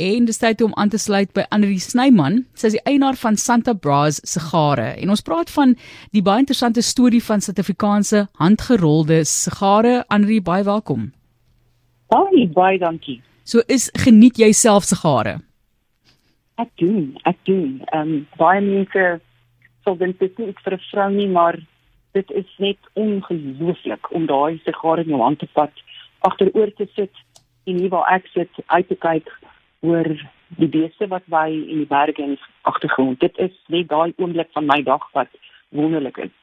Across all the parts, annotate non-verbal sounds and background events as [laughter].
En dis tyd om aan te sluit by Annelie Snyman. Sy is die eienaar van Santa Bras sigare en ons praat van die baie interessante storie van Suid-Afrikaanse handgerolde sigare. Annelie, baie welkom. Baie baie dankie. So is geniet jy self sigare? Ek doen, ek doen. Ehm um, baie mense sal dink dit is vir 'n vrou nie, maar dit is net ongelooflik om daai sigare in jou hand te vat, agteroor te sit en hier waar ek sit uit te kyk oor die beeste wat by in die berge en agtergrond. Dit is net daai oomblik van my dag wat wonderlik is.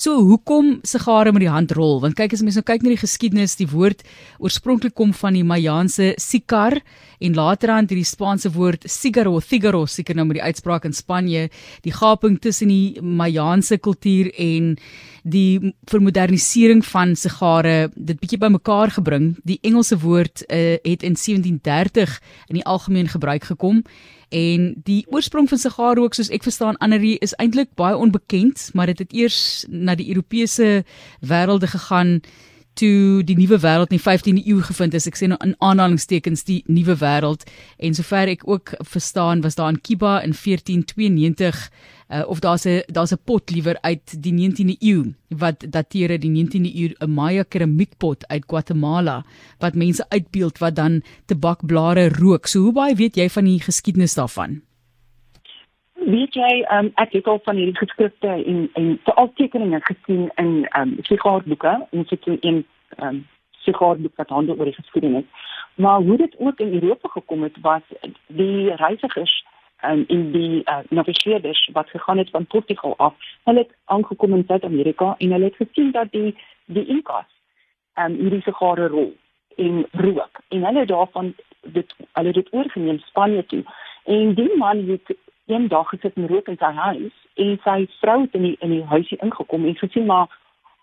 So hoekom sigare met die hand rol? Want kyk as mens nou kyk na die geskiedenis, die woord oorspronklik kom van die Mayaanse sicar en laterand hierdie Spaanse woord cigaro, cigaro, seker nou met die uitspraak in Spanje, die gaping tussen die Mayaanse kultuur en die vermodernisering van sigare dit bietjie bymekaar gebring. Die Engelse woord uh, het in 1730 in die algemeen gebruik gekom en die oorsprong van sigaarrook soos ek verstaan Annerie is eintlik baie onbekend maar dit het, het eers na die Europese wêrelde gegaan toe die nuwe wêreld in die 15de eeu gevind is ek sê nou in aanhalingstekens die nuwe wêreld en sover ek ook verstaan was daar in Kiba in 1492 uh, of daar's 'n daar's 'n pot liewer uit die 19de eeu wat dateer uit die 19de eeu 'n Maya keramiekpot uit Guatemala wat mense uitbeeld wat dan tabakblare rook. So hoe baie weet jy van die geskiedenis daarvan? Weet jy, um, ek het al van hierdie geskrifte en en veral tekeninge gesien in ehm um, sigaarboeke en sit in 'n ehm um, sigaarboek wat handel oor die geskiedenis. Maar hoe dit ook in Europa gekom het was die reisigers um, in die uh, navigeerders wat gegaan het van Portugal af. Hulle het aangekom in Suid-Amerika en hulle het gesien dat die die Incas um, hierdie sigare rol en rook en hulle daarvan dit hulle dit oorgeneem Spanje toe. En die man het een dag gesit en rook in sy huis en sy vrou het in die in die huisie ingekom en gesien maar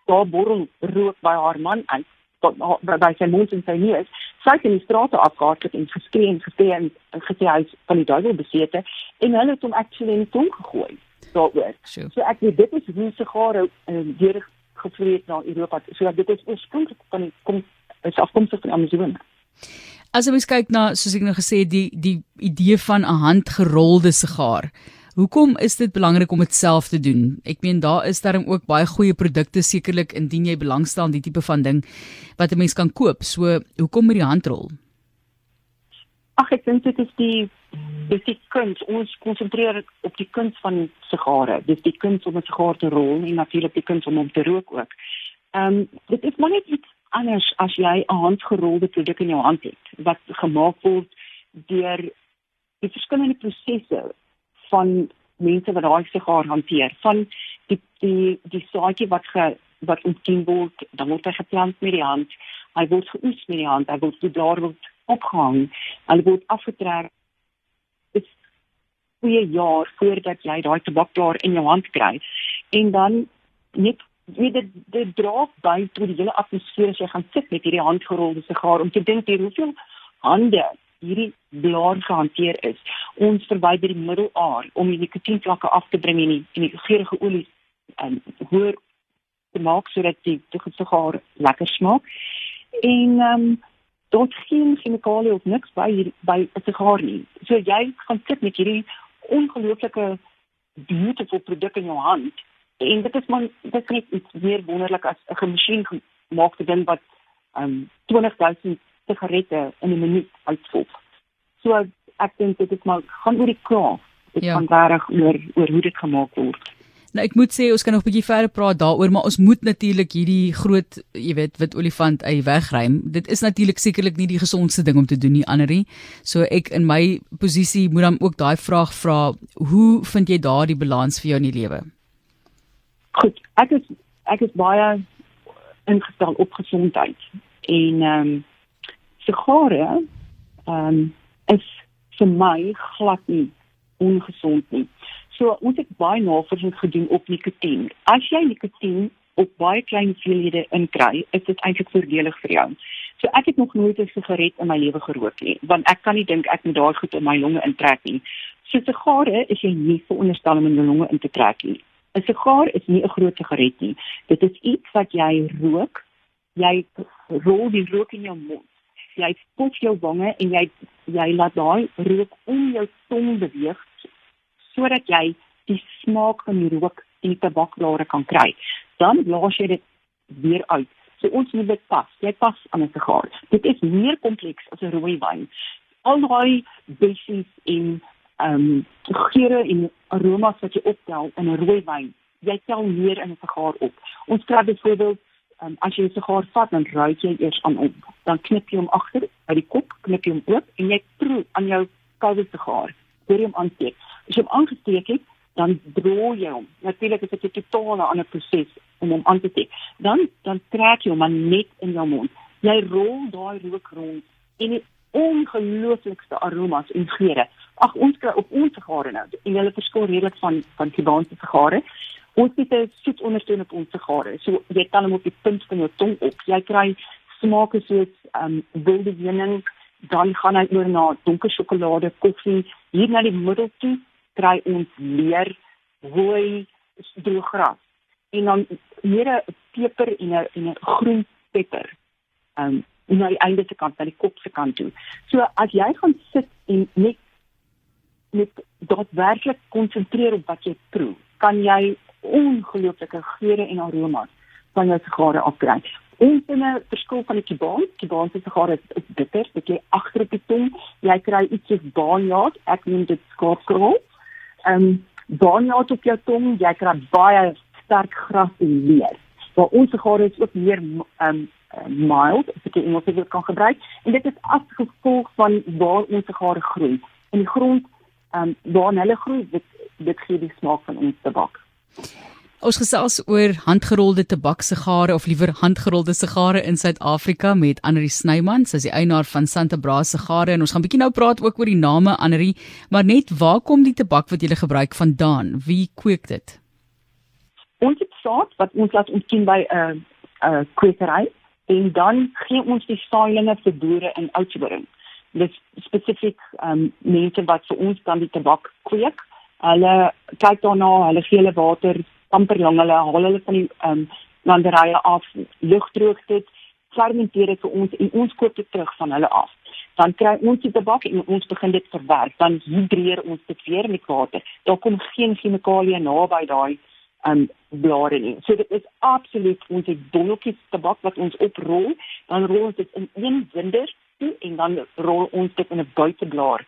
daar borrel rook by haar man uit tot by sy mond en sy neus. Sy het in die strate afgehardloop en geskree en geskree en, en gesê hy is van die duiwel besete en hulle het hom actually in die tong gegooi. Daaroor. Sure. So ek weet dit is hoe sigare um, deur gevreet na Europa. So dit is oorspronklik van die kom is afkomstig van Amazone. As ons kyk na soos ek nou gesê die die idee van 'n handgerolde sigaar. Hoekom is dit belangrik om dit self te doen? Ek meen daar is daar ook baie goeie produkte sekerlik indien jy belangstel in die tipe van ding wat 'n mens kan koop. So, hoekom met die handrol? Ag ek dink dit is die dis die kuns. Ons konsentreer op die kuns van sigare. Dis die kuns om 'n sigaar te rol en natuurlik die kuns om hom te rook ook. Ehm um, dit is maar net iets anders as jy 'n handgerolde produk in jou hand het wat gemaak word deur die verskillende prosesse van mense wat daai sigaar hanteer. Van die die die saadjie wat ge wat ontkiem word dan word hy geplant met die hand hy word geoes met die hand hy word die blaar word opgehang hy word afgetrek. Dit twee jaar voordat jy daai tabakblaar in jou hand kry. En dan net wie dit dit dra by tot die hele atmosfeer as jy gaan sit met hierdie handgerolde sigaar om te dink hier hoeveel hande hierdie blaar gehanteer is. Ons verwyder die middelaar om die nikotienvlakke af te bring en die en die geurende olie en um, hoor te maak sodat die sigaar lekker smaak. En ehm um, dort geen chemikalie of niks by hier, by 'n sigaar nie. So jy gaan sit met hierdie ongelooflike beautiful produk in jou hand en dit is maar dit is net iets meer wonderlik as 'n gemasjien gemaakte ding wat ehm um, 20000 sigarette in 'n minuut uitvolg. So ek dink dit is maar gaan oor die kraaf. Dit ja. gaan reg oor oor hoe dit gemaak word. Nou ek moet sê ons kan nog 'n bietjie verder praat daaroor, maar ons moet natuurlik hierdie groot, jy weet, wit olifant uit wegruim. Dit is natuurlik sekerlik nie die gesondste ding om te doen nie, Annerie. So ek in my posisie moet dan ook daai vraag vra, hoe vind jy daardie balans vir jou in die lewe? Goed, ek is ek is baie ingestel op gesondheid en ehm um, sigare ehm um, is vir my glad nie ongesond nie. So ons het baie navorsing gedoen op nikotien. As jy nikotien op baie klein hoeveelhede inkry, is dit eintlik voordelig vir jou. So ek het nog nooit 'n sigaret in my lewe gerook nie, want ek kan nie dink ek moet daai goed in my longe intrek nie. So sigare is jy nie veronderstel om in jou longe in te trek nie. 'n Sigaar is nie 'n groot sigaret nie. Dit is iets wat jy rook. Jy rol die rook in jou mond jy spoel jou wange en jy jy laat daai rook om jou tong beweeg sodat jy die smaak van die rook in die tabakblare kan kry. Dan blaas jy dit weer uit. So ons moet dit pas. Jy pas aan 'n sigaar. Dit is meer kompleks as 'n rooi wyn. Al daai in ehm um, geure en aromas wat jy optel in 'n rooi wyn, jy tel meer in 'n sigaar op. Ons kry byvoorbeeld um, as jy 'n sigaar vat, dan ruik jy eers aan hom. Dan knip jy hom agter by die kop, knip jy hom oop en jy proe aan jou koue sigaar. Voor jy hom aansteek. As jy hom aangesteek het, dan droog jy hom. Natuurlik is dit 'n totale ander proses om hom aan te steek. Dan dan trek jy hom net in jou mond. Jy rol daai rook rond en die ongelooflikste aromas en geure. Ag ons kry op ons sigare nou en hulle verskil redelik van van Kubaanse sigare. Ons het 'n soet ondersteun op ons sigare. So jy kan hom op die punt van jou tong op. Jy kry smake soos um, wilde heuning, dan gaan hy oor na donker sjokolade, koffie, hier na die middel toe kry ons leer, rooi, droëgras en dan meer 'n peper en 'n en 'n groen peper. Um, na die einde se kant, na die kop se kant toe. So as jy gaan sit en net net daadwerklik konsentreer op wat jy proe, kan jy ongelooflike geure en aromas van jou sigare afkry. En in 'n verskil van die Kibaan, Kibaan se sigare is, is bitter, dit lê agter op die tong. Jy kry iets soos baanjaat, ek noem dit skaapkrol. Ehm um, baanjaat op jou tong, jy kry baie sterk gras en leer. Maar ons sigare is ook meer ehm um, mild, as ek dit Engels wil kan gebruik, en dit is as gevolg van waar ons sigare groei. In die grond, um, waar hulle groei, dit dit gee die smaak van ons tabak. Ons gesels oor handgerolde tabaksigare of liewer handgerolde sigare in Suid-Afrika met Anri Snyman, sy is die eienaar van Santa Bra sigare en ons gaan bietjie nou praat ook oor die name Anri, maar net waar kom die tabak wat jy gebruik vandaan? Wie kweek dit? Ons het saad wat ons laat ontkiem by 'n uh, 'n uh, kwekery en dan gee ons die saailinge vir boere in Oudtshoorn. Dit spesifiek ehm um, mense wat vir ons dan die tabak kweek Hulle kyk daarna, hulle gee hulle water amper lang, hulle haal hulle van die ehm um, landerye af, lugdroog dit, fermenteer dit vir ons en ons koop dit terug van hulle af. Dan kry ons die tabak en ons begin dit verwerk. Dan hidreer ons dit weer met water. Daar kom geen chemikalieë naby daai ehm um, blare nie. So dit is absoluut ons het bolletjies tabak wat ons oprol, dan rol ons dit in een winder toe en dan rol ons dit in 'n buiteblaar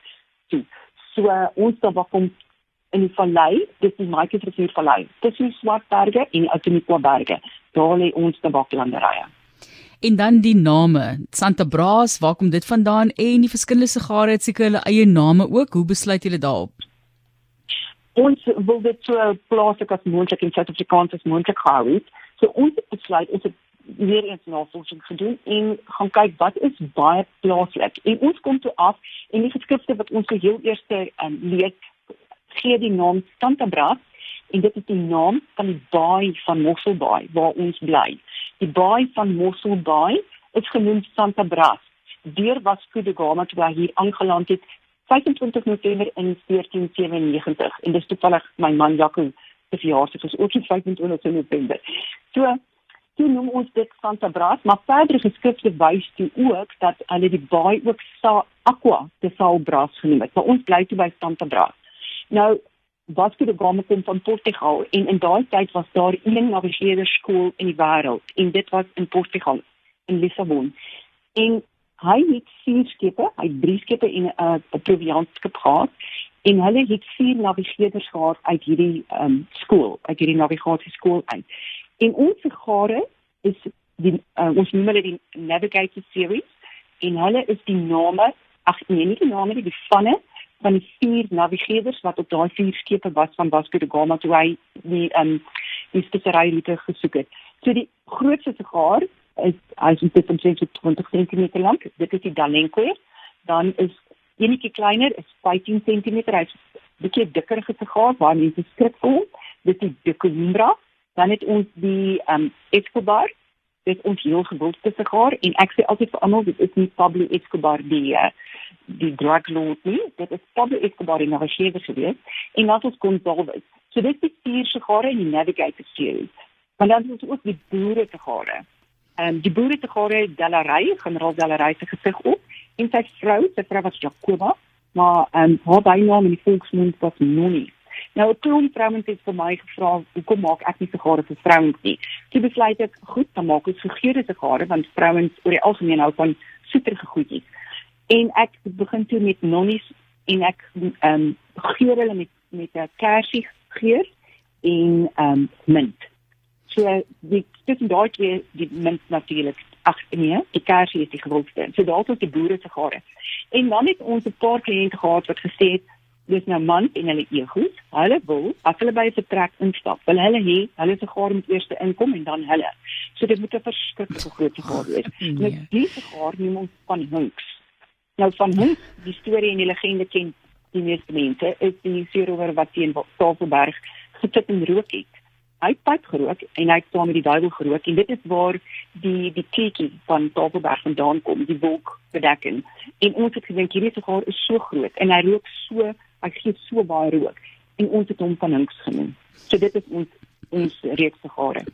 toe. So uh, ons tabak kom in die vallei, dis die Maikie Rivier vallei. Tussen Swartberge en Outeniko berge. Daar lê ons tabaklanderye. En dan die name, Santa Bras, waar kom dit vandaan en die verskillende sigare het seker hulle eie name ook. Hoe besluit julle daarop? Ons wil dit so plaaslik as moontlik in Suid-Afrikaans as moontlik hou. So ons besluit is dit weer eens navorsing gedoen en gaan kyk wat is baie plaaslik. En ons kom toe af en die geskrifte wat ons geheel eerste um, lees gee die naam Santa Bra en dit is die naam van die baai van Mosselbaai waar ons bly. Die baai van Mosselbaai is genoem Santa Bra. Deur Vasco da Gama toe hy hier aangeland het 25 November in 1497 en dis toevallig my man Jaco se verjaarsdag is ook die 25 November. So toe noem ons dit Santa Bra, maar verder geskrifte wys toe ook dat hulle die baai ook Sa Aqua de Sal Bra genoem het. Maar ons bly toe by Santa Bra. Nou Vasco da Gama kom van Portugal en in daai tyd was daar een navigeerderskool in die wêreld en dit was in Portugal in Lissabon. En hy het vier skepe, hy het drie skepe en 'n uh, proviantskip gehad en hulle het vier navigeerders gehad uit hierdie um, skool, uit hierdie navigasieskool uit. En ons gare is die uh, ons noem hulle die Navigator series en hulle is die name, ag nee, nie die name die vanne van die vier navigeerders wat op daai vier skepe was van Vasco da Gama toe hy die um, die spesery roete gesoek het. So die grootste sigaar is jy dit omtrent 20 cm lank, dit is die Dalenko. Dan is enetjie kleiner, is 15 cm, hy's bietjie dikker gesigaar waar mense skrik kom. Dit is die Coimbra. Dan het ons die ehm um, Escobar. Dit ons heel gewildste sigaar en ek sê altyd vir almal dit is nie Pablo Escobar die uh, die drug lord nie. Dit is Pablo Escobar in Navajewe gewees en wat ons kon dalk so dit is vier sigare in die navigator series. Maar dan is ook die boere sigare ehm um, die boere se gare Delaray, generaal Delaray se gesig op en sy vrou, sy vrou was Jacoba, maar ehm um, haar bynaam in die volksmond was Nonnie. Nou 'n klomp vrouens het vir my gevra, "Hoekom maak ek nie sigare vir vrouens nie?" Toe besluit ek, "Goed, dan maak ek gegeurde sigare want vrouens oor die algemeen hou van soeterige goedjies." En ek begin toe met nonnies en ek ehm um, geur hulle met met 'n kersie geur en ehm um, mint. So die tussen daai twee die mint natuurlik ag nee, die kersie is die gewildste. So daar tot die boere sigare. En dan het ons 'n paar kliënte gehad wat gesê het dis nou man en hulle egos. Hulle wil as hulle by 'n vertrek instap, wil hulle hê hulle se gaar moet eers inkom en dan hulle. So dit moet 'n verskriklike groot gaar wees. [laughs] Nee. Met die gaar neem ons van Hunks. Nou van Hunks, die storie en die legende ken die meeste mense, is die seerower wat teen Tafelberg gesit en rook het. Hy het pyp gerook en hy het saam met die duiwel gerook en dit is waar die die kleetjie van Tafelberg vandaan kom, die wolk bedekking. En ons het gedink hierdie gaar is so groot en hy rook so hy gee so baie rook en ons het hom van links genoem. So dit is ons ons reeks sigare.